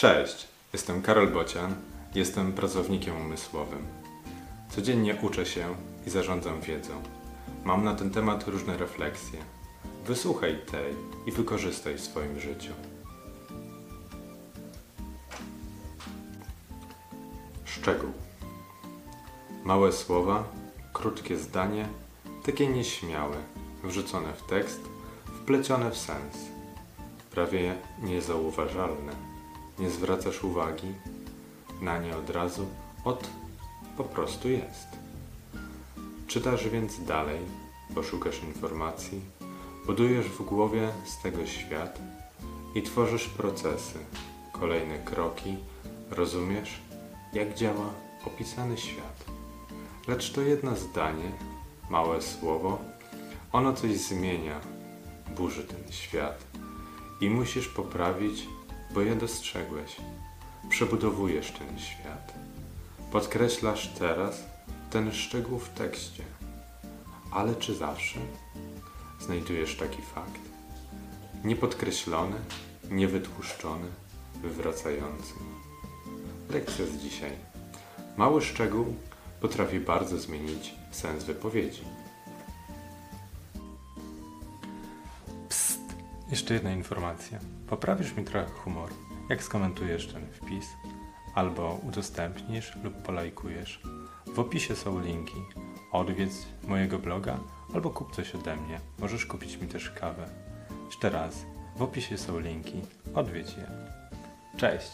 Cześć, jestem Karol Bocian, jestem pracownikiem umysłowym. Codziennie uczę się i zarządzam wiedzą. Mam na ten temat różne refleksje. Wysłuchaj tej i wykorzystaj w swoim życiu. Szczegół. Małe słowa, krótkie zdanie, takie nieśmiałe, wrzucone w tekst, wplecione w sens. Prawie niezauważalne. Nie zwracasz uwagi na nie od razu, od po prostu jest. Czytasz więc dalej, poszukasz informacji, budujesz w głowie z tego świat i tworzysz procesy, kolejne kroki, rozumiesz, jak działa opisany świat. Lecz to jedno zdanie, małe słowo, ono coś zmienia, burzy ten świat i musisz poprawić, bo je dostrzegłeś. Przebudowujesz ten świat. Podkreślasz teraz ten szczegół w tekście. Ale czy zawsze znajdujesz taki fakt? Niepodkreślony, niewytłuszczony, wywracający. Lekcja z dzisiaj. Mały szczegół potrafi bardzo zmienić sens wypowiedzi. Jeszcze jedna informacja. Poprawisz mi trochę humor, jak skomentujesz ten wpis, albo udostępnisz lub polajkujesz. W opisie są linki. Odwiedz mojego bloga albo kup coś ode mnie. Możesz kupić mi też kawę. Jeszcze raz, w opisie są linki. Odwiedź je. Cześć!